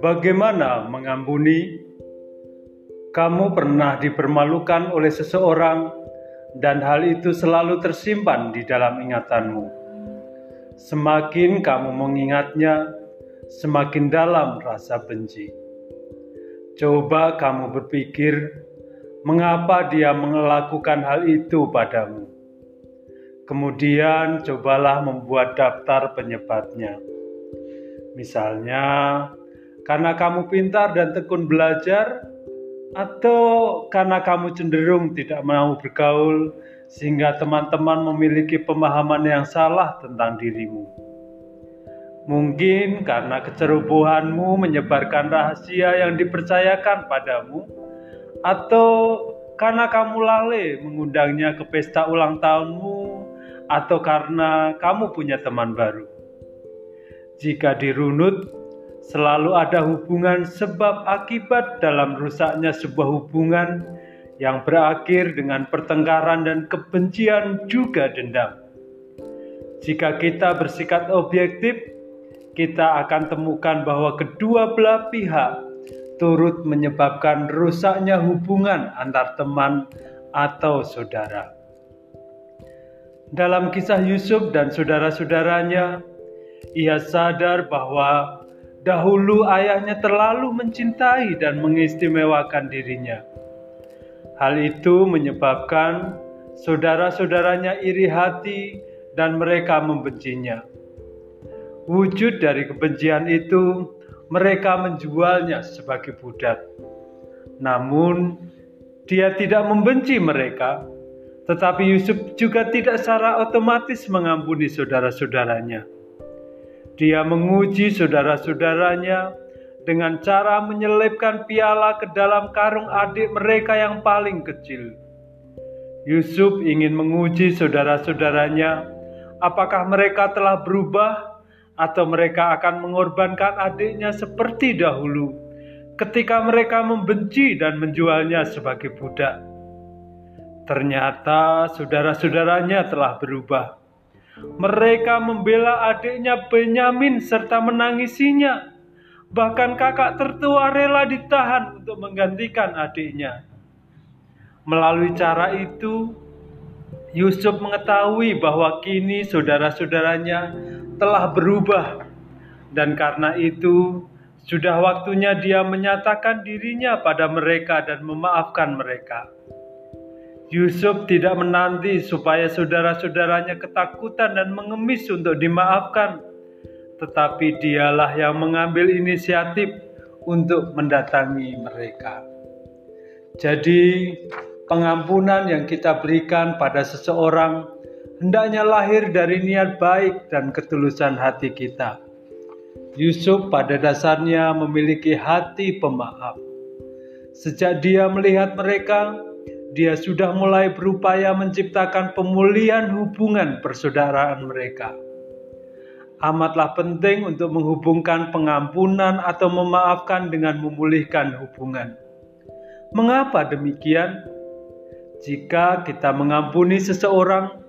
Bagaimana mengampuni? Kamu pernah dipermalukan oleh seseorang, dan hal itu selalu tersimpan di dalam ingatanmu. Semakin kamu mengingatnya, semakin dalam rasa benci. Coba kamu berpikir, mengapa dia melakukan hal itu padamu? Kemudian, cobalah membuat daftar penyebabnya. Misalnya, karena kamu pintar dan tekun belajar, atau karena kamu cenderung tidak mau bergaul, sehingga teman-teman memiliki pemahaman yang salah tentang dirimu. Mungkin karena kecerobohanmu menyebarkan rahasia yang dipercayakan padamu, atau karena kamu lalai mengundangnya ke pesta ulang tahunmu, atau karena kamu punya teman baru. Jika dirunut, selalu ada hubungan sebab akibat dalam rusaknya sebuah hubungan yang berakhir dengan pertengkaran dan kebencian juga dendam. Jika kita bersikap objektif, kita akan temukan bahwa kedua belah pihak turut menyebabkan rusaknya hubungan antar teman atau saudara. Dalam kisah Yusuf dan saudara-saudaranya, ia sadar bahwa Dahulu ayahnya terlalu mencintai dan mengistimewakan dirinya. Hal itu menyebabkan saudara-saudaranya iri hati dan mereka membencinya. Wujud dari kebencian itu, mereka menjualnya sebagai budak. Namun, dia tidak membenci mereka, tetapi Yusuf juga tidak secara otomatis mengampuni saudara-saudaranya. Dia menguji saudara-saudaranya dengan cara menyelipkan piala ke dalam karung adik mereka yang paling kecil. Yusuf ingin menguji saudara-saudaranya, apakah mereka telah berubah atau mereka akan mengorbankan adiknya seperti dahulu ketika mereka membenci dan menjualnya sebagai budak. Ternyata saudara-saudaranya telah berubah mereka membela adiknya Benyamin serta menangisinya. Bahkan kakak tertua rela ditahan untuk menggantikan adiknya. Melalui cara itu, Yusuf mengetahui bahwa kini saudara-saudaranya telah berubah, dan karena itu sudah waktunya dia menyatakan dirinya pada mereka dan memaafkan mereka. Yusuf tidak menanti supaya saudara-saudaranya ketakutan dan mengemis untuk dimaafkan, tetapi dialah yang mengambil inisiatif untuk mendatangi mereka. Jadi, pengampunan yang kita berikan pada seseorang hendaknya lahir dari niat baik dan ketulusan hati kita. Yusuf pada dasarnya memiliki hati pemaaf. Sejak dia melihat mereka, dia sudah mulai berupaya menciptakan pemulihan hubungan persaudaraan mereka. Amatlah penting untuk menghubungkan pengampunan atau memaafkan dengan memulihkan hubungan. Mengapa demikian? Jika kita mengampuni seseorang,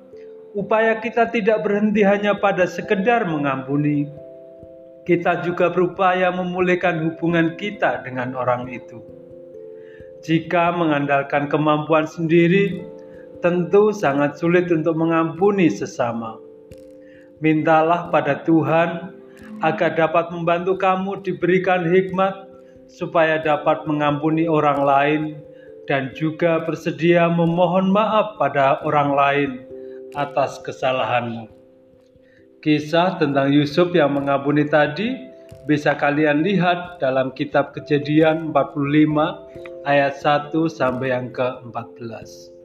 upaya kita tidak berhenti hanya pada sekedar mengampuni. Kita juga berupaya memulihkan hubungan kita dengan orang itu. Jika mengandalkan kemampuan sendiri, tentu sangat sulit untuk mengampuni sesama. Mintalah pada Tuhan agar dapat membantu kamu diberikan hikmat supaya dapat mengampuni orang lain dan juga bersedia memohon maaf pada orang lain atas kesalahanmu. Kisah tentang Yusuf yang mengampuni tadi bisa kalian lihat dalam kitab Kejadian 45 ayat 1 sampai yang ke-14.